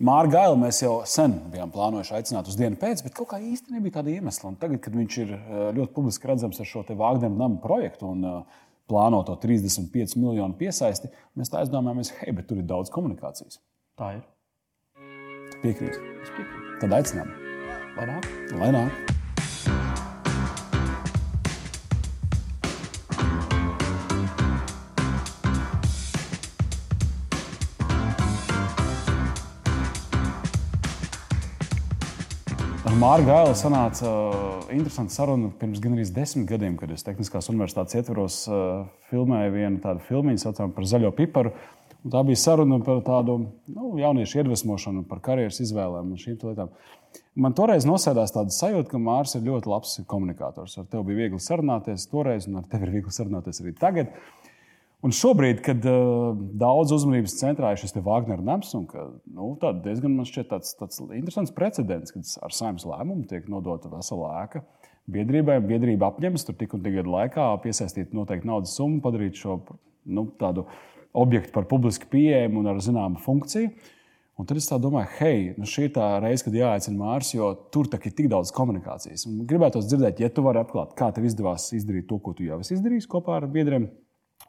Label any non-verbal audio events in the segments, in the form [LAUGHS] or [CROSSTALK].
Mārķa Gailu mēs jau sen bijām plānojuši aicināt uz dienu pēc, bet kaut kā īsti nebija tāda iemesla. Un tagad, kad viņš ir eh, ļoti publiski redzams ar šo Vāģneru namu projektu un uh, plāno to 35 miljonu piesaisti, mēs tā aizdomājamies, hei, bet tur ir daudz komunikācijas. Tā ir. Piekrīt. Es piekrītu. Tad aicinām. Lai nāk. Lai nāk. Mārgu Gailu sanāca uh, interesanta saruna pirms gandrīz desmit gadiem, kad es Tehniskās universitātes ietvaros uh, filmēju vienu tādu filmu, saucamā par zaļo piparu. Un tā bija saruna par tādu nu, jauniešu iedvesmošanu, par karjeras izvēlēm un šīm lietām. Man toreiz nosēdās tāda sajūta, ka Mārcis ir ļoti labs komunikators. Ar tevi bija viegli sarunāties toreiz, un ar tevi ir viegli sarunāties arī tagad. Uh, Un šobrīd, kad uh, daudz uzmanības centrā ir šis Wagner nams, un ka, nu, diezgan man šķiet tāds, tāds interesants precedents, kad ar saimnes lēmumu tiek nodota vesela ēka biedrībai. Biedrība apņemas tur tik un tik gadu laikā piesaistīt noteiktu naudas summu, padarīt šo nu, tādu objektu par publiski pieejamu un ar zināmu funkciju. Un tad es domāju, hei, nu šī ir tā reize, kad jāaicina Mārcis, jo tur ir tik daudz komunikācijas. Un gribētu dzirdēt, ja tu vari atklāt, kā tev izdevās izdarīt to, ko tu jau esi izdarījis kopā ar biedriem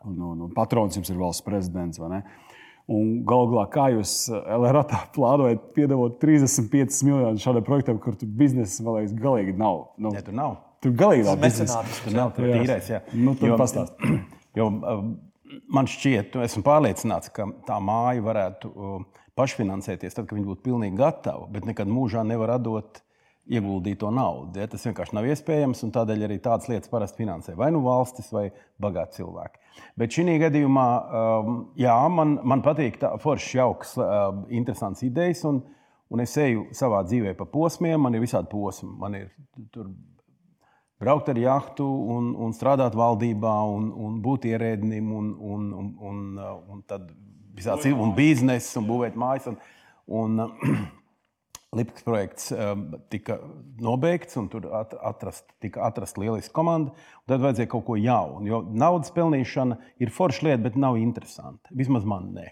un, un, un patrons jums ir valsts prezidents. Galu galā, kā jūs eh, LRA plānojat piedāvāt 35 miljonus šādam projektam, kur tur biznesa vēl aizvien galīgi nav? Nu, ne, tur nav. Tur galīgi nav biznesa. Tur nav tur tīrais. Jā. Nu, tur pastāst. [CLEARS THROAT] Jo, um, man šķiet, esmu pārliecināts, ka tā māja varētu um, pašfinansēties tad, kad viņi būtu pilnīgi gatavi, bet nekad mūžā nevar atdot ieguldīto naudu. Ja? Tas vienkārši nav iespējams, un tādēļ arī tādas lietas parasti finansē vai nu valstis, vai bagāti cilvēki. Bet šī gadījumā, um, jā, man, man patīk tā foršs, jauks, uh, interesants idejas, un, un es eju savā dzīvē pa posmiem. Man ir visādi posmi. Man ir tur braukt ar jahtu, un, un strādāt valdībā, un, un būt ierēdnim, un, un, un, un, uh, un tad visādi cilvēki, un biznesa, un būvēt mājas. Un, un, [CLEARS THROAT] Lipkas projekts um, tika nobeigts, un tur atrast, tika atrasta lieliska komanda. Tad vajadzēja kaut ko jaunu. Jo naudas pelnīšana ir forša lieta, bet nav interesanta. Vismaz man nē.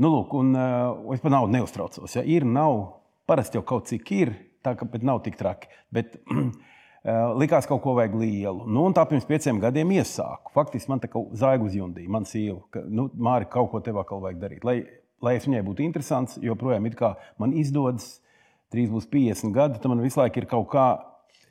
Nu, lūk, un, uh, es par naudu neuztraucos. Ja ir, nav, parasti jau kaut cik ir, tā ka nav tik traki. Bet, [CLEARS THROAT] uh, likās, ka kaut ko vajag lielu. Nu, tā pirms pieciem gadiem iesāku. Faktiski man tā kā zaiga uzjundīja, man sieva, ka, nu, Māri, kaut ko tev vēl vajag darīt. Lai lai es viņai būtu interesants, joprojām man izdodas, trīs būs 50 gadi, tad man visu laiku ir kaut kā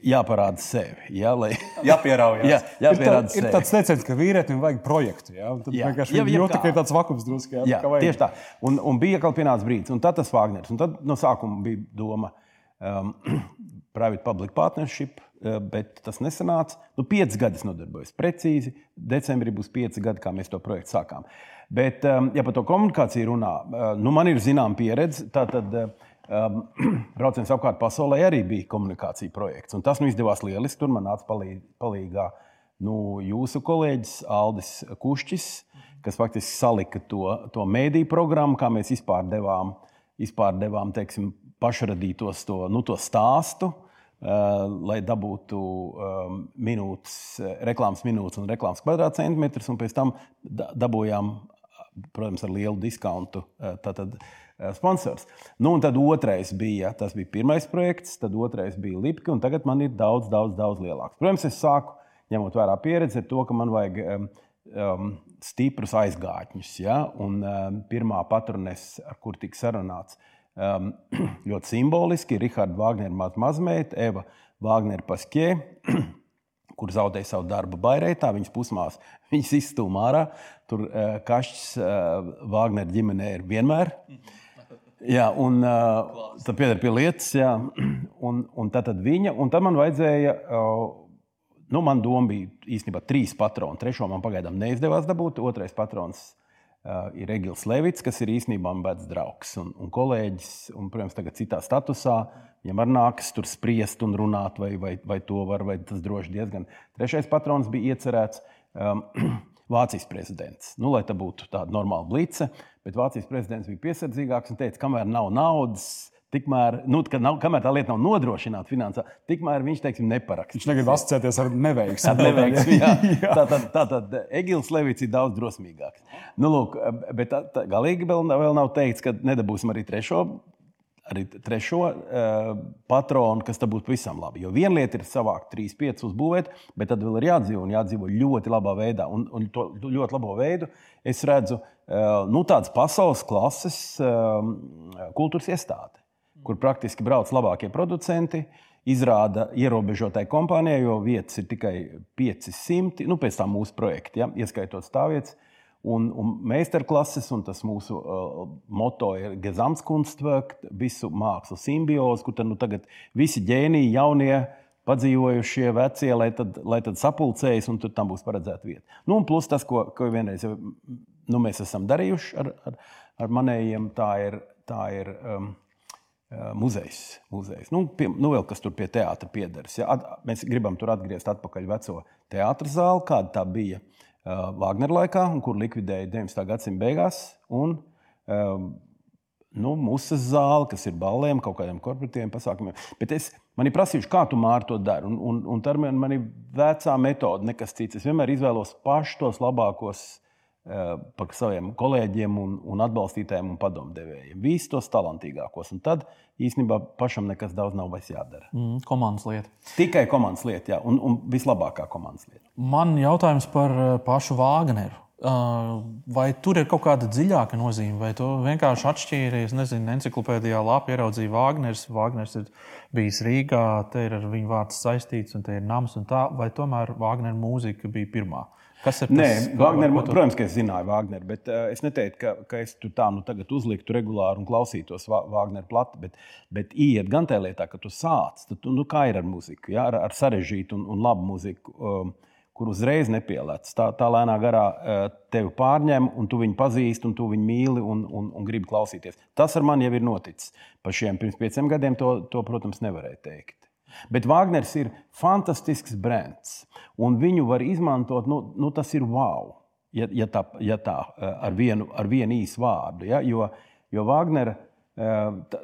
jāparāda sevi. Jā, lai... [LAUGHS] Jāpieraujas. jā, jāpierāda ir, tā, ir tāds teiciens, ka vīrietim vajag projektu. Jā, tad jā, vienkārši jā, jā, tā, tāds vakums drusku. Jā, jā tieši tā. Un, un bija kaut pienācis brīdis, un tad tas Wagners. Un tad no sākuma bija doma um, [CLEARS THROAT] private public partnership. Uh, bet tas nesanāca. Nu, pieci gadi es nodarbojos precīzi. Decembrī būs pieci gadi, kā mēs to projektu sākām. Bet, um, ja par to komunikāciju runā, uh, nu, man ir zināma pieredze. Tātad, um, [CLEARS THROAT] brauciens apkārt pasaulē arī bija komunikācija projekts. Tas nu izdevās lieliski. Tur man nāca palīd, palīdzīgā nu, jūsu kolēģis Aldis Kušķis, kas faktiski salika to, to mēdīju programmu, kā mēs vispār devām, vispār devām teiksim, pašradītos to, nu, to stāstu. Uh, lai dabūtu um, minūtes, reklāmas minūtes un reklāmas kvadrātcentimetrus, un pēc tam dabūjām protams, ar lielu diskontu eh, tātad, eh, sponsors. Nu, un tad otrais bija, tas bija pirmais projekts, tad otrais bija Lipka, un tagad man ir daudz, daudz, daudz lielāks. Protams, es sāku ņemot vērā pieredzi ar to, ka man vajag um, stiprus aizgātņus. Ja? Un um, pirmā patronese, ar kur tika sarunāts, um, [CLEARS THROAT] ļoti simboliski ir Rihards Vāgners maz mazmeita, Eva Vāgnera Paskē. [CLEARS THROAT] kur zaudēja savu darbu Bairētā, viņas pusmās [LAUGHS] viņas izstūmā ārā. Tur uh, kašķis uh, Vāgnera ģimenē ir vienmēr. Jā, un uh, tā pieder pie lietas, jā. [CLEARS THROAT] Un, un tā tad viņa, un tad man vajadzēja, nu, man doma bija īstenībā trīs patroni. Trešo man pagaidām neizdevās dabūt, otrais patrons ir Egils Levits, kas ir īstenībā mans draugs un, un kolēģis, un, protams, tagad citā statusā. Viņam arī nākas tur spriest un runāt, vai, vai, vai to var, vai tas droši diezgan. Trešais patrons bija iecerēts. Um, [CLEARS THROAT] Vācijas prezidents. Nu, lai tā būtu tāda normāla blice, bet Vācijas prezidents bija piesardzīgāks un teica, kamēr nav naudas, tikmēr, nu, nav, kamēr tā lieta nav nodrošināta finansiāli, tikmēr viņš teiksim, neparakstīs. Viņš negrib asociēties ar neveiksmi. Ar neveiksmi [LAUGHS] jā. tā tad, tā tad Egils Levits ir daudz drosmīgāks. Nu, lūk, bet tā, tā, galīgi vēl, vēl nav teikts, ka nedabūsim arī trešo arī trešo uh, patronu, kas tam būtu pavisam labi. Jo viena lieta ir savākt trīs, piecus uzbūvēt, bet tad vēl ir jādzīvo un jādzīvo ļoti labā veidā. Un, un to ļoti labo veidu es redzu uh, nu, tādas pasaules klases uh, kultūras iestāde, kur praktiski brauc labākie producenti. Izrāda ierobežotai kompānijai, jo vietas ir tikai 500, nu, pēc tam mūsu projekta, ja, ieskaitot stāvvietas. Un, un meistarklases, un tas mūsu uh, moto ir Gesamtkunstwerk, visu mākslu simbiozi, kur tad, nu, tagad visi ģēniji, jaunie, padzīvojušie, vecie, lai tad, lai tad sapulcējas, un tur tam būs paredzēta vieta. Nu, un plus tas, ko, ko vienreiz jau, nu, mēs esam darījuši ar, ar, ar manējiem, tā ir, tā ir um, muzejs. muzejs. Nu, pie, nu, vēl kas tur pie teātra piederas. Ja? At, mēs gribam tur atgriezt atpakaļ veco teātra zāli, kāda tā bija. Uh, Vāģneru laikā, kur likvidēja 19. gadsimta beigās. Un, nu, Mūsu zāle, kas ir balēm, kaut kādiem korporatīviem pasākumiem. Bet es man ir prasījuši, kā tu māri to dari. Un, un, un tā ir man ir vecā metode, nekas cits. Es vienmēr izvēlos pašus tos labākos par saviem kolēģiem, un, un atbalstītājiem un padomdevējiem. Visus tos talantīgākos. Un tad īstenībā pašam nekas daudz nav vairs jādara. Mm, komandas lieta. Tikai komandas lieta, jā, un, un vislabākā komandas lieta. Man jautājums par pašu Vāgneru. Vai tur ir kaut kāda dziļāka nozīme, vai tu vienkārši atšķīries, nezinu, encyklopēdijā labi ieraudzīji Vāgners. Vāgners ir bijis Rīgā, te ir ar viņu vārds saistīts, un te ir nams un tā, vai tomēr Vāgnera mūzika bija pirmā? Kas ir tas? Nē, Wagner, tu... protams, ka es zināju Wagneru, bet uh, es neteiktu, ka, ka es tur tā nu tagad uzliktu regulāri un klausītos Wagner plati, bet, bet iet gan tajā lietā, ka tu sāc, tad nu, kā ir ar muziku, ja? ar, ar sarežģītu un, un labu muziku. Um, kur uzreiz nepielādes. Tā, tā lēnā garā uh, tevi pārņem, un tu viņu pazīsti, un tu viņu mīli un, un, un gribi klausīties. Tas ar mani jau ir noticis. Pa šiem pirms pieciem gadiem to, to protams, nevarēja teikt. Bet Wagners ir fantastisks brands, un viņu var izmantot. Nu, nu tas ir wow, ja, ja tā, ja tā eh, ar, vienu, ar vienu īsu vārdu. Ja? Jo, jo Wagnera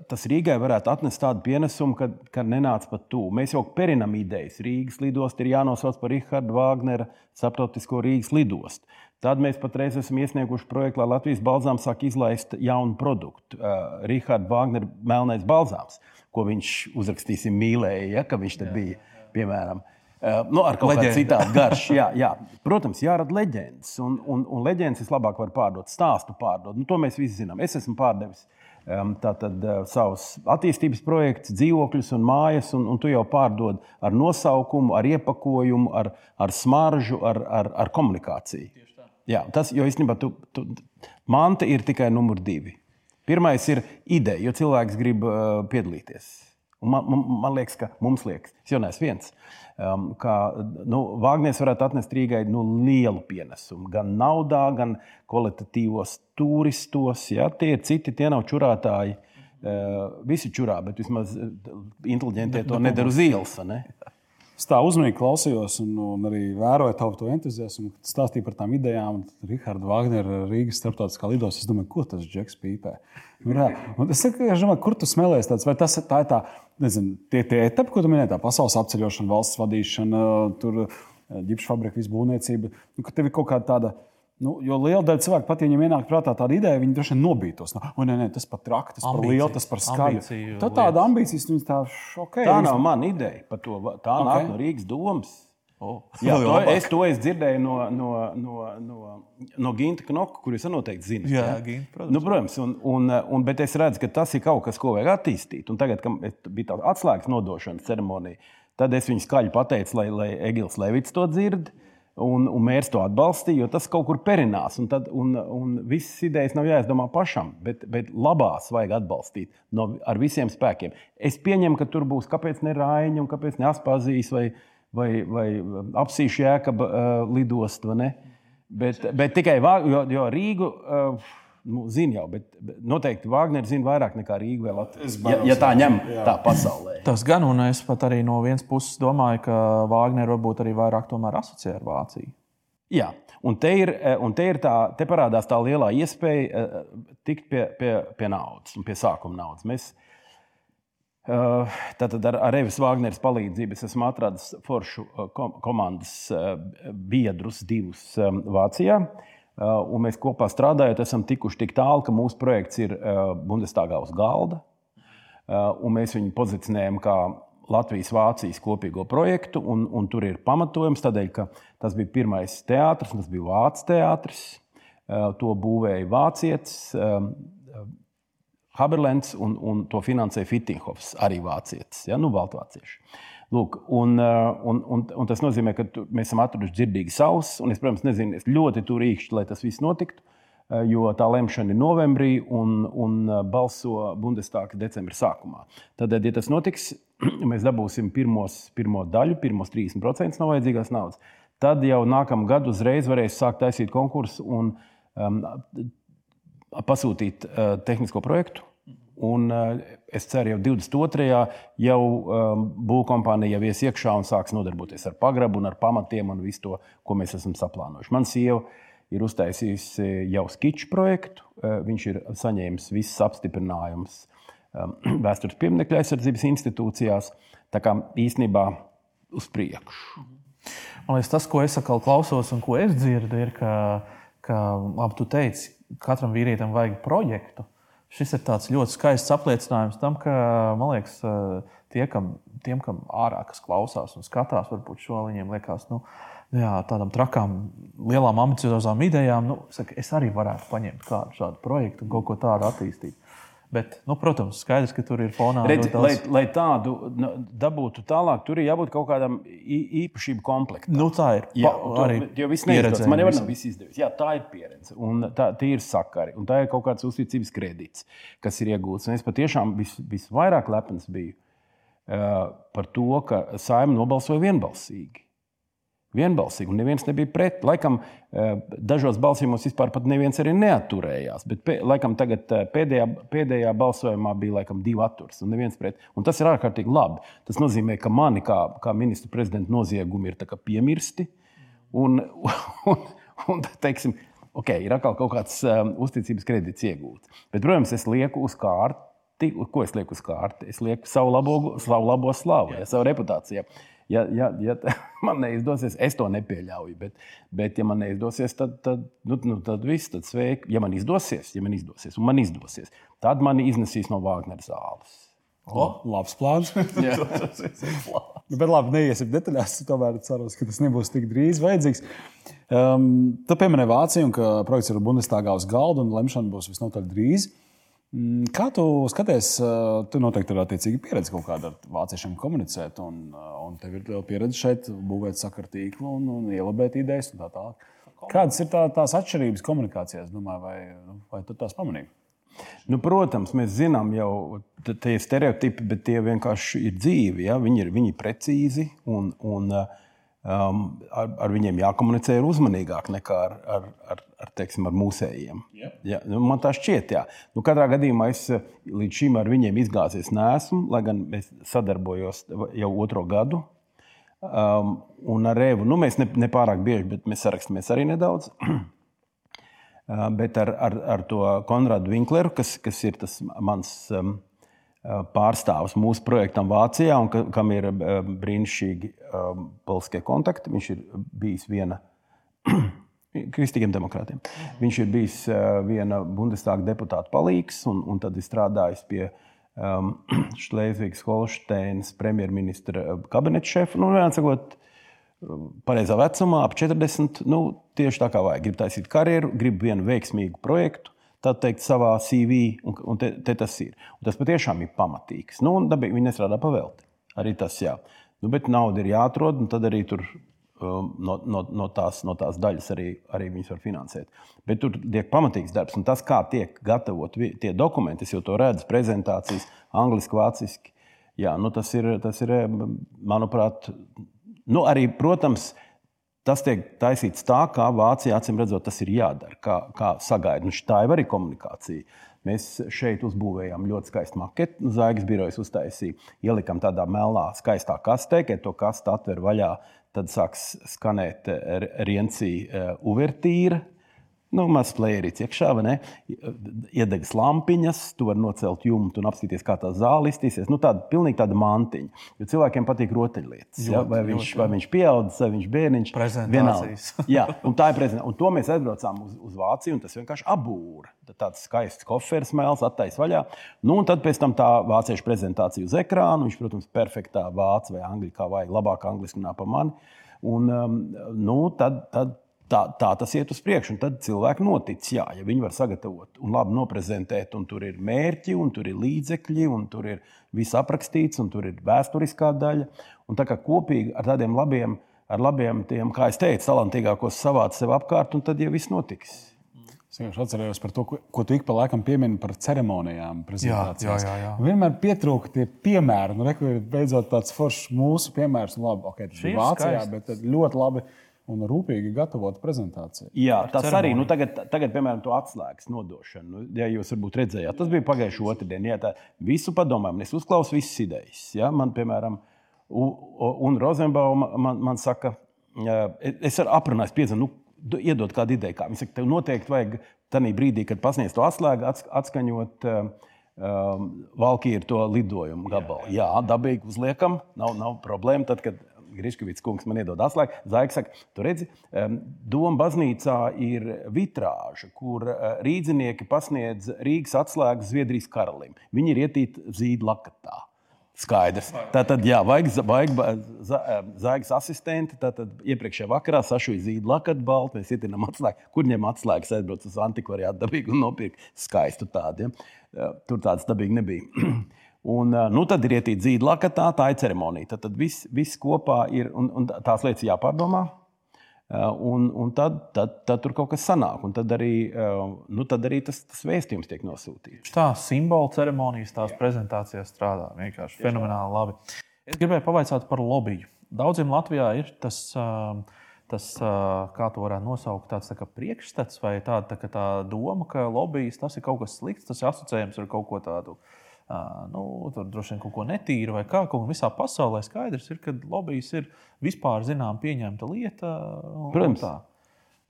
tas Rīgai varētu atnest tādu pienesumu, ka, ka nenāca pat tuvu. Mēs jau perinam idejas. Rīgas lidostu ir jānosauc par Rahāda Wagnera starptautisko Rīgas lidostu. Tad mēs patreiz esam iesnieguši projektu, lai Latvijas balzāms sāk izlaist jaunu produktu. Uh, Rahāda Wagnera melnais balzāms. Uh, ko viņš uzrakstīsim mīlēja, ja, ka viņš te bija, piemēram. Uh, nu, ar kaut kādu citādu garšu. [LAUGHS] Jā, jā. Protams, jārada leģendas. Un, un, un leģendas vislabāk var pārdot, stāstu pārdot. Nu, to mēs visi zinām. Es esmu pārdevis um, tātad, uh, savus attīstības projektus, dzīvokļus un mājas, un, un tu jau pārdod ar nosaukumu, ar iepakojumu, ar, ar smaržu, ar, ar, ar komunikāciju. Jā, tas, jo īstenībā tu, tu, manta ir tikai numur divi. Pirmais ir ideja, jo cilvēks grib uh, piedalīties. Man, man, man liekas, ka mums liekas, es jau neesmu viens, um, ka nu, Vāģnēs varētu atnest Rīgai nu, lielu pienesumu. Gan naudā, gan kvalitatīvos turistos. Ja? Tie ir citi, tie nav čurātāji. Uh, visi čurā, bet vismaz uh, inteliģentie to nedara uz ielas. Ne? [LAUGHS] Es tā uzmanīgi klausījos un, un arī vēroju tavu to entuziasmu, kad stāstīji par tām idejām. Rahards Wagners, Rīgas starptautiskā lidostā. Es domāju, ko tas Džeks pīpē. Es, saku, es domāju, kur tu smēlējies tāds, vai tas tā ir tā, nezinu, tie, tie etapi, ko tu minēji, tā pasaules apceļošana, valsts vadīšana, tur ģipšu fabrika, visbūvniecība. Nu, ka tev ir kaut kāda tāda Nu, jo liela daļa cilvēku pat, ja viņiem ienāk prātā tāda ideja, viņi droši vien nobītos. No, nu, nē, nē, tas pat traki, tas par lielu, tas par skaļu. Tā tāda ambīcijas, viņas tā šokē. Tā nav mana ideja par to. Tā okay. nāk no Rīgas domas. Oh. Jā, to, es to es dzirdēju no, no, no, no, no Ginta Knoka, kurus noteikti zinu. Jā, ja? Ginta, protams. Nu, protams un, un, un, bet es redzu, ka tas ir kaut kas, ko vajag attīstīt. Un tagad, kad bija tāda atslēgas nodošanas ceremonija, tad es viņu skaļi pateicu, lai, lai Egils Levits to dzirdētu. Un, un mērķis to atbalstīja, jo tas kaut kur perinās. Un, tad, un, un visas idejas nav jāizdomā pašam, bet, bet labās vajag atbalstīt no, ar visiem spēkiem. Es pieņemu, ka tur būs kāpēc ne Rāņa, un kāpēc ne Aspazijas vai, vai, vai apsīšu jēkaba uh, lidostu. Bet, bet tikai jo, jo Rīgu. Uh, nu, zina jau, bet, bet noteikti Vāģneris zina vairāk nekā Rīga vai Latvija. Ja, ja tā ņem jā. tā pasaulē. Tas gan, un es pat arī no vienas puses domāju, ka Vāģneris varbūt arī vairāk asociē ar Vāciju. Jā, un te, ir, un te, ir tā, te parādās tā lielā iespēja uh, tikt pie, pie, pie naudas un pie sākuma naudas. Mēs, Tātad ar, ar Evis Vāgneres palīdzību es esmu atradis foršu komandas biedrus, divus Vācijā. Un mēs kopā strādājot, esam tikuši tik tālu, ka mūsu projekts ir Bundestāgā uz galda. Un mēs viņu pozicionējam kā Latvijas-Vācijas kopīgo projektu. Un, un tur ir pamatojums tādēļ, ka tas bija pirmais teātris, tas bija Vācijas teātris. To būvēja vācietis Haberlens un, un to finansēja Fittinghoffs, arī vācietis, ja, nu, baltvācieši. Lūk, un, uh, un, un, un tas nozīmē, ka tu, mēs esam atraduši dzirdīgi savus, un es, protams, nezinu, es ļoti tur īkšķi, lai tas viss notiktu, uh, jo tā lemšana ir novembrī un, un uh, balso Bundestāga decembra sākumā. Tad, ja tas notiks, [CLEARS THROAT] mēs dabūsim pirmos, pirmo daļu, pirmos 30% no vajadzīgās naudas. Tad jau nākamā gada uzreiz varēs sākt taisīt konkursu un um, pasūtīt uh, tehnisko projektu. Un, uh, es ceru, jau 22. jau um, būvkompānija jau ies iekšā un sāks nodarboties ar pagrabu un ar pamatiem un visu to, ko mēs esam saplānojuši. Mana sieva ir uztaisījusi jau skiču projektu. Uh, viņš ir saņēmis visas apstiprinājumus um, [CLEARS THROAT] vēstures pieminiektu aizsardzības institūcijās. Tā kā īstenībā uz priekšu. Man liekas, tas, ko es atkal klausos un ko es dzirdu, ir, ka, ka labi, tu teici, katram vīrietim vajag projektu. Šis ir ļoti skaists apliecinājums tam, ka, man liekas, tie, kam, tiem, kam ārā kas klausās un skatās, varbūt šo viņiem liekas, nu, jā, tādām trakām, lielām, ambiciozām idejām, nu, saka, es arī varētu paņemt kādu šādu projektu un kaut ko tādu attīstīt. Bet, nu, protams, skaidrs, ka tur ir fonā. Redz, lai, lai tādu nu, dabūtu tālāk, tur ir jābūt kaut kādam īpašību komplektam. Nu, tā ir. Jā, arī jo viss neizdodas. Man jau nav viss izdevies. Jā, tā ir pieredze. Un tā, tie ir sakari. Un tā ir kaut kāds uzticības kredīts, kas ir iegūts. Un es patiešām vis, visvairāk lepns biju uh, par to, ka saima nobalsoja vienbalsīgi vienbalsīgi, un neviens nebija pret. Laikam eh, dažos balsījumos vispār neviens arī neaturējās, bet laikam tagad eh, pēdējā, pēdējā balsojumā bija laikam divi atturs un neviens pret. Un tas ir ārkārtīgi labi. Tas nozīmē, ka mani kā, kā ministra prezidenta noziegumi ir piemirsti. Un, [LAUGHS] un, un, teiksim, okay, ir atkal kaut kāds um, uzticības kredīts iegūts. Bet, protams, es lieku uz kārti. Ko es lieku uz kārti? Es lieku savu labo, savu labo slavu, ja, savu reputāciju. Ja ja, ja, ja [LAUGHS] man neizdosies, es to nepieļauju. Bet, bet ja man neizdosies, tad, tad, nu, nu, tad viss ir sveiki. Ja man izdosies, ja man izdosies, un man izdosies, tad mani iznesīs no Wagner zāles. O, labs plāns. [LAUGHS] Nu, [LAUGHS] bet labi, neiesim detaļās. Tomēr ceru, ka tas nebūs tik drīz vajadzīgs. Um, tu pieminēji Vāciju, un ka projekts ir Bundestāgā uz galda, un lemšana būs visnotaļ drīz. Uh, kā tu skaties, tu noteikti ir attiecīgi pieredze kaut kāda ar vāciešiem komunicēt, un, un tev ir pieredze šeit būvēt sakaru tīklu un, un ielabēt idejas un tā tālāk. Kādas ir tā, tās atšķirības komunikācijās, domāju, vai, vai tu tās pamanīji? Nu, protams, mēs zinām jau tie stereotipi, bet tie vienkārši ir dzīvi. Ja? Viņi ir viņi precīzi un, un uh, um, ar, ar viņiem jākomunicē ir uzmanīgāk nekā ar, ar, ar, ar, teiksim, ar mūsējiem. Yeah. Ja, nu, man tā šķiet, jā. Nu, katrā gadījumā es eh, līdz šim ar viņiem izgāzies nesmu, lai gan es sadarbojos jau otro gadu. Um, un ar Revu nu, mēs ne, ne pārāk bieži, bet mēs sarakstamies arī nedaudz. [CLEARS THROAT] uh, bet ar, ar, ar to Konradu Winkleru, kas, kas ir tas mans um, Eh, pārstāvis mūsu projektam Vācijā, un ka, kam ir eh, brīnišķīgi um, politiskie kontakti. Viņš ir bijis viena [CLEARS THROAT] kristīgiem demokrātiem. Viņš ir bijis uh, viena Bundestāga deputāta palīgs, un, un tad ir strādājis pie [CLEARS THROAT] um, Šlēzvigas Holšteinas premjerministra kabineta šefa. Nu, sakot, pareizā vecumā, ap 40. Nu, tieši tā kā vajag. Grib taisīt karjeru, grib vienu veiksmīgu projektu tā teikt, savā CV, un, un te, te tas ir. Un tas patiešām ir pamatīgs. Nu, un dabīgi viņi nestrādā pavelti. Arī tas jā. Nu, bet nauda ir jāatrod, un tad arī tur um, no, no, no, tās, no tās daļas arī, arī viņas var finansēt. Bet tur tiek pamatīgs darbs, un tas, kā tiek gatavot tie dokumenti, es jau to redzu, prezentācijas, angliski, vāciski. Jā, nu, tas, ir, tas ir, manuprāt, nu, arī, protams, Tas tiek taisīts tā, kā Vācijā acīm redzot, tas ir jādara, kā, kā sagaida. Nu, tā jau arī komunikācija. Mēs šeit uzbūvējām ļoti skaistu maketu. Nu, Zvaigznes birojas uztaisīja, ielikām tādā melnā, skaistā kastē, kad to kastu atver vaļā. Tad sāks skanēt Riencija uh, uvertīra. Nu, Mazs plēris iekšā, vai ne? Iedegas lampiņas, tu vari nocelt jumtu un apskatīties, kā tā zāle iztīsies. Nu, tāda pilnīgi tāda mantiņa. Jo cilvēkiem patīk rotaļlietas. Ja? Vai, viņš, vai viņš pieaudzis, vai viņš bērniņš. Prezentācijas. Jā, un tā ir prezentācija. Un to mēs aizbraucām uz, uz Vāciju, un tas vienkārši apbūra. Tāds skaists koferis mēls, attaisnot vaļā. Nu, un tad pēc tam tā vāciešu prezentācija uz ekrāna. Viņš, protams, perfektā vācu vai angļu, kā vajag, labāk angļuiski runā par mani. Un, um, nu, tad, tad Tā, tā tas iet uz priekšu, un tad cilvēki notic, jā, ja viņi var sagatavot un labi noprezentēt, un tur ir mērķi, un tur ir līdzekļi, un tur ir viss aprakstīts, un tur ir vēsturiskā daļa. Un tā kā kopīgi ar tādiem labiem, ar labiem tiem, kā es teicu, talantīgākos savāc sev apkārt, un tad jau viss notiks. Es vienkārši atceros par to, ko, ko tu ik pa laikam piemini par ceremonijām, prezentācijām. Jā, jā, jā. Vienmēr pietrūka tie piemēri. Nu, ir beidzot tāds foršs mūsu piemērs. Nu, labi, okay, tas ir Vācijā, skaisti. bet ļoti labi un rūpīgi gatavot prezentāciju. Jā, tas ceremoniju. arī nu, tagad, tagad, piemēram, to atslēgas nodošanu. Nu, ja jūs varbūt redzējāt, tas bija pagājušā otrdiena. Jā, tā visu padomājam, es uzklausu visas idejas. Ja? Man, piemēram, u- u- un Rozenbauma man, man saka, jā, es ar aprunāju, piedzinu, nu, iedod kādu ideju. Kā. Viņi saka, tev noteikti vajag tajā brīdī, kad pasniedz to atslēgu, ats- atskaņot. Um, Valkīra to lidojumu gabalu. Jā, dabīgi uzliekam, nav, nav problēma. Tad, kad Griškavits kungs man iedod atslēgu, Zaigs saka, tu redzi, Doma baznīcā ir vitrāža, kur uh, rīznieki pasniedz Rīgas atslēgu Zviedrijas karalim. Viņi ir ietīti zīdu lakatā. Skaidrs. Tātad, jā, vajag, vajag zaigas asistenti. Tātad iepriekšējā vakarā sašuja zīdu lakatu baltu, mēs ietinām atslēgu. Kur ņem atslēgas, aizbrauc uz antikvariātu dabīgi un nopirkt skaistu tādu. Ja? Tur tāds dabīgi nebija. [CLEARS THROAT] Un, nu, tad ir ietīta zīda lakatā, tā ir ceremonija. Tad, tad viss, viss kopā ir, un, un tās lietas jāpārdomā. Un, un tad, tad, tad tur kaut kas sanāk, un tad arī, nu, tad arī tas, tas vēstījums tiek nosūtīts. Tā simbolu ceremonijas, tās prezentācijas strādā vienkārši fenomenāli labi. Es gribēju pavaicāt par lobiju. Daudziem Latvijā ir tas, tas kā to varētu nosaukt, tāds tā priekšstats vai tāda tā, tā doma, ka lobbyis tas ir kaut kas slikts, tas ir asociējams ar kaut ko tādu. ā, Nu, tur droši vien kaut ko netīru vai kā. Kā visā pasaulē skaidrs ir, ka lobbyis ir vispār zinām pieņemta lieta. un- Protams. un tā.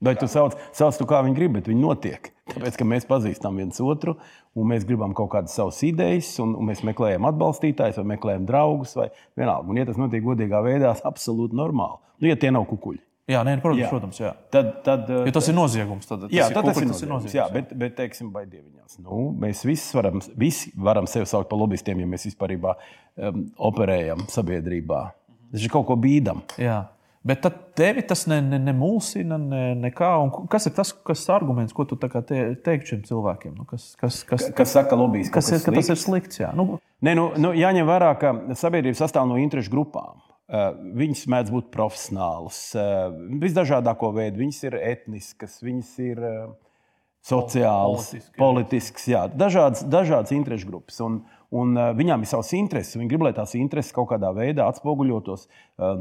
Vai tu sauc, sauc tu kā viņi grib, bet viņi notiek. Tāpēc, ka mēs pazīstam viens otru, un mēs gribam kaut kādas savas idejas, un, un mēs meklējam atbalstītājus, vai meklējam draugus, vai vienalga. Un, ja tas notiek godīgā veidā, tas absolūti normāli. Nu, ja tie nav kukuļi, Jā, nē, protams, Jā. protams jā. tad. tad Ja tas ir noziegums, tad, Jā, tas, tad ir tas ir kukuļ, noziegums. Jā, bet, bet teiksim, vai dieviņās. Nu, mēs visi varam, visi varam sevi saukt par lobbystiem, ja mēs vispār um, operējam sabiedrībā. Tas ir kaut ko bīdam. Jā. Bet tad tevi tas ne, ne, nemulsina, ne, nekā. Un kas ir tas kas arguments, ko tu te, teiktu šiem cilvēkiem? Nu, kas, kas, kas, Kas saka, lobbyis? kas, ir, ka tas ir slikts? Jā. Nu, Nē, nu, nu, jāņem vērā, ka sabiedrība sastāv no interešu grupām. Uh, viņas mēdz būt profesionālas, uh, visdažādāko veidu. Viņas ir etniskas, viņas ir uh, sociālas, Politiski, jā. politiskas, jā, dažādas, dažādas interešu grupas. Un, un viņām ir savas intereses. Viņi grib, lai tās intereses kaut kādā veidā atspoguļotos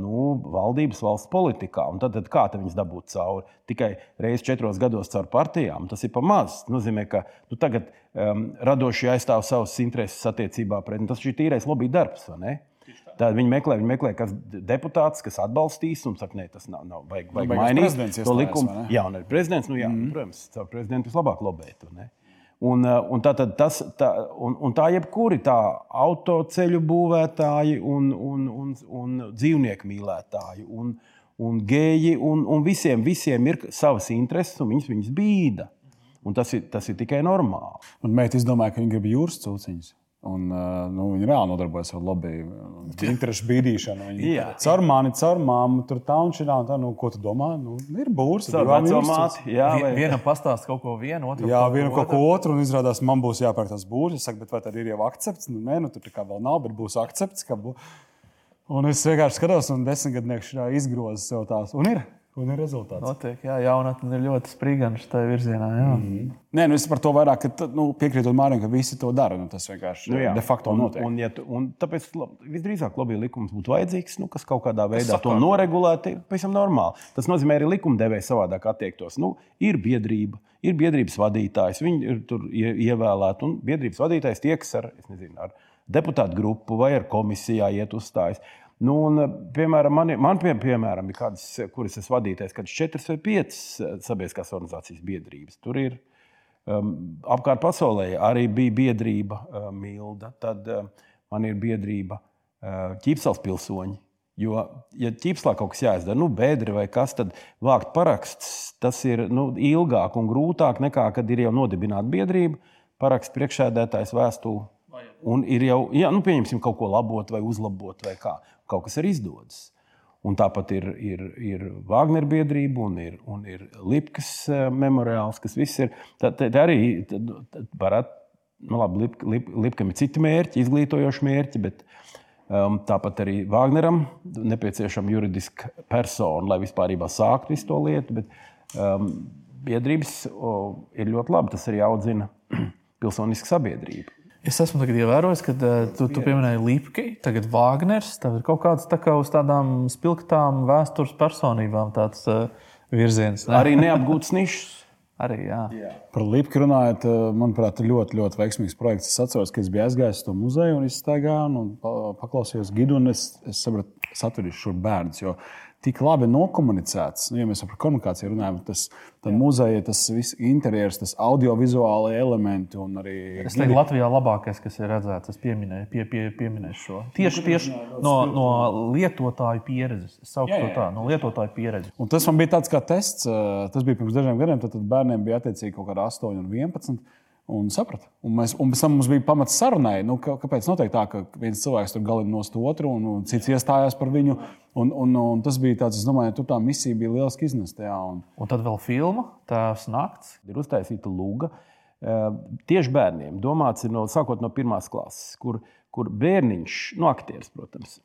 nu, valdības valsts politikā. Un tad, tad kā tad viņas dabūt cauri? Tikai reizes četros gados caur partijām. Tas ir pa maz. Tas nozīmē, ka nu, tagad um, radošie aizstāv savas intereses attiecībā pret. nu, Tas ir tīrais lobby darbs. vai ne? Tad viņi meklē, viņi meklē kas deputāts, kas atbalstīs, un saka, nē, tas nav, nav vajag, vajag beigās mainīt to likumu. Jā, un arī prezidents, nu, jā, mm. protams, caur prezidentu vislabāk lobēt. Un, un, tā, tad tas, tā, un, un tā jebkuri tā autoceļu būvētāji un, un, un, un dzīvnieku mīlētāji un, un geji un, un visiem, visiem ir savas intereses un viņas, viņas bīda. Un tas ir, tas ir tikai normāli. Un meita izdomāja, ka viņa grib jūras cūciņus. Un, nu, viņa reāli nodarbojas ar lobby, [LAUGHS] interešu bīdīšanu. Viņa Jā. caur mani, caur māmu, tur tā un šī tā. Nu, ko tu domā? Nu, ir būrs. Divām veco māti, jā, vai Vienam pastāst kaut ko vienu, otru Jā, ko kaut ko otru. un izrādās, man būs jāpērk tas būrs. Es saku, bet vai tad ir jau akcepts? Nu, nē, nu, tur tā kā vēl nav, bet būs akcepts. ka bū- Un es vienkārši skatos, un desmitgadnieks izgroza sev tās. Un ir, un ir rezultāts. Notiek, jā, jaunatne ir ļoti sprīgana šajā virzienā. Jā. Mhm. Nē, nu es par to vairāk ka, nu, piekrītu Mārim, ka visi to dara. Nu, tas vienkārši Nu, jā. de facto un, notiek. Un, ja tu, un tāpēc visdrīzāk lobby likums būtu vajadzīgs, nu, kas kaut kādā veidā to noregulētu. Pavisam normāli. Tas nozīmē, arī likumdevējs savādāk attiektos. Nu, ir biedrība, ir biedrības vadītājs, viņi ir tur ie- ievēlēti. Un biedrības vadītājs tieks ar, es nezinu, ar deputātu grupu vai ar komisijā iet uzstājas. Nu, un, piemēram, man, man pie, piemēram, ir kādas, kuras es vadīju, kad četras vai piecas sabiedriskās organizācijas biedrības. Tur ir um, apkārt pasaulē arī bija biedrība uh, Milda. Tad uh, man ir biedrība uh, Ķīpsels pilsoņi. Jo, ja ķīpslā kaut kas jāizdara, nu, bedri vai kas, tad vākt parakstus, tas ir nu, ilgāk un grūtāk nekā, kad ir jau nodibināta biedrība, paraksts priekšsēdētājs vēstuli. Un ir jau, jā, nu, pieņemsim, kaut ko labot vai uzlabot, vai kā. Kaut kas ir izdodas. Un tāpat ir, ir, ir Wagner biedrība un ir, un ir Lipkas eh, memoriāls, kas viss ir. Tad, tad arī varētu, nu, labi, Lip, Lip, Lipkam ir citi mērķi, izglītojoši mērķi, bet um, tāpat arī Wagneram nepieciešama juridiska persona, lai vispār sāktu visu to lietu. Bet, um, biedrības o, ir ļoti labi. Tas arī audzina [CLEARS THROAT] pilsonisku sabiedrību. Es esmu ievērojis, ka uh, tu, tu pieminēji Lipki, tagad Wagners. Tev ir kaut kāds tā kā uz tādām spilgtām vēstures personībām tāds uh, virziens. Ne? Arī neapgūts nišs. [LAUGHS] Arī, jā. Jā. Par Lipku runājot, manuprāt, ļoti, ļoti veiksmīgs projekts. Es atceros, ka es biju aizgājis uz to muzeju un izstaigāju un paklausījos gidu, un es, es sapratu, es atveru šur bērnus tik labi nokomunicēts. Nu, ja mēs par komunikāciju runājam, tas muzeja, tas viss interjers, tas audiovizuālai elementi un arī. Es teiktu, Latvijā labākais, kas ir redzēts, es pieminēju, pie, pie, pieminēju šo. Tieši, tieši no, no lietotāju pieredzes. Es saucu to tā, no lietotāju pieredzes. Un tas man bija tāds kā tests. Tas bija pirms dažiem gadiem, tad bērniem bija attiecīgi kaut kāda 8 un 11. Un sapratu. Un, mēs, un pēc tam mums bija pamats sarunai, nu, ka, kāpēc tā, ka viens cilvēks tur galīgi nost otru, un, un cits iestājās par viņu. Un, un, un tas bija tāds, es domāju, tur tā misija bija lieliski iznesta. Un... un tad vēl filma, Tēvs Nakts. Ir uztaisīta lūga tieši bērniem. Domāts ir no, sākot no pirmās klases, kur, kur bērniņš, no nu, aktieris, protams,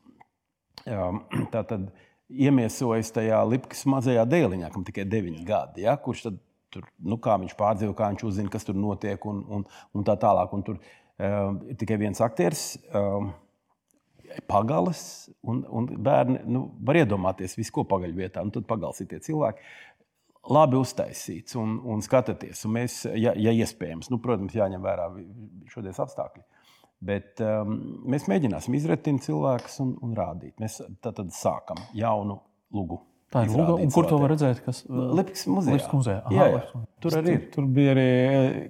tā tad iemiesojas tajā Lipkas mazajā dēliņā, kam tikai 9 gadi, ja, kurš tad tur, nu, kā viņš pārdzīvo, kā viņš uzzina, kas tur notiek, un, un, un tā tālāk. Un tur uh, ir tikai viens aktieris. Uh, Pagalis un, un bērni nu, var iedomāties visu, ko pagaļ vietā. Un tad pagals ir tie cilvēki. Labi uztaisīts un, un skatieties, un mēs, ja, ja iespējams, nu, protams, jāņem vērā šodienas apstākļi. Bet um, mēs mēģināsim izretināt cilvēkus un, un rādīt. Mēs tad sākam jaunu lugu. Tā ir Lūga. Kur to var redzēt? Kas... Lipiks muzejā. Lipiks muzejā. Aha, jā, jā. Tur arī ir. Tur bija arī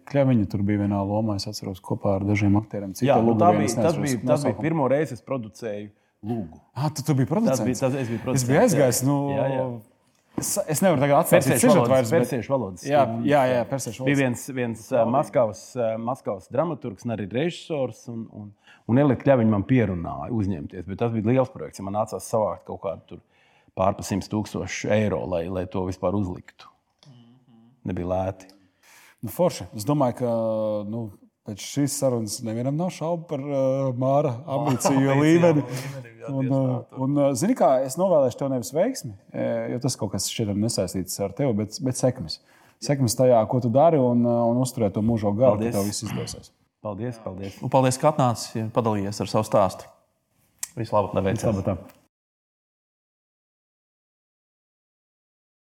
Kļaviņa, tur bija vienā lomā, es atceros, kopā ar dažiem aktieriem. Cita jā, nu, tā bija, tas bija, tas bija pirmo reizi, es producēju Lūgu. Ah, tu, tu biji producents? Tas bija, tas, es biju producents. Es biju aizgājis. Nu... Jā, jā. Es, es nevaru tagad atcerēties, kādas ir valodas. Persiešu valodas. Jā, jā, jā persiešu valodas. Bija viens, viens uh, Maskavas, uh, Maskavas dramaturgs un arī režisors. Un, un, un Elika Kļaviņa man pierunāja uzņemties. Bet tas bija liels projekts. Ja man nācās savākt kaut kādu tur pārpa 100 tūkstoši eiro, lai, lai to vispār uzliktu. Nebija lēti. Nu, forši. Es domāju, ka nu, pēc šīs sarunas nevienam nav šaubu par uh, Māra [LAUGHS] ambīciju līmeni. Un, un, zini, kā es novēlēšu tev nevis veiksmi, jo tas kaut kas šķiet nesaistīts ar tevi, bet, bet sekmes. Sekmes tajā, ko tu dari un, un uzturēt to mūžo garu, ka tev viss izdosies. Paldies, paldies. Un paldies, ka atnāci padalījies ar savu stāstu. Labu! Visu labu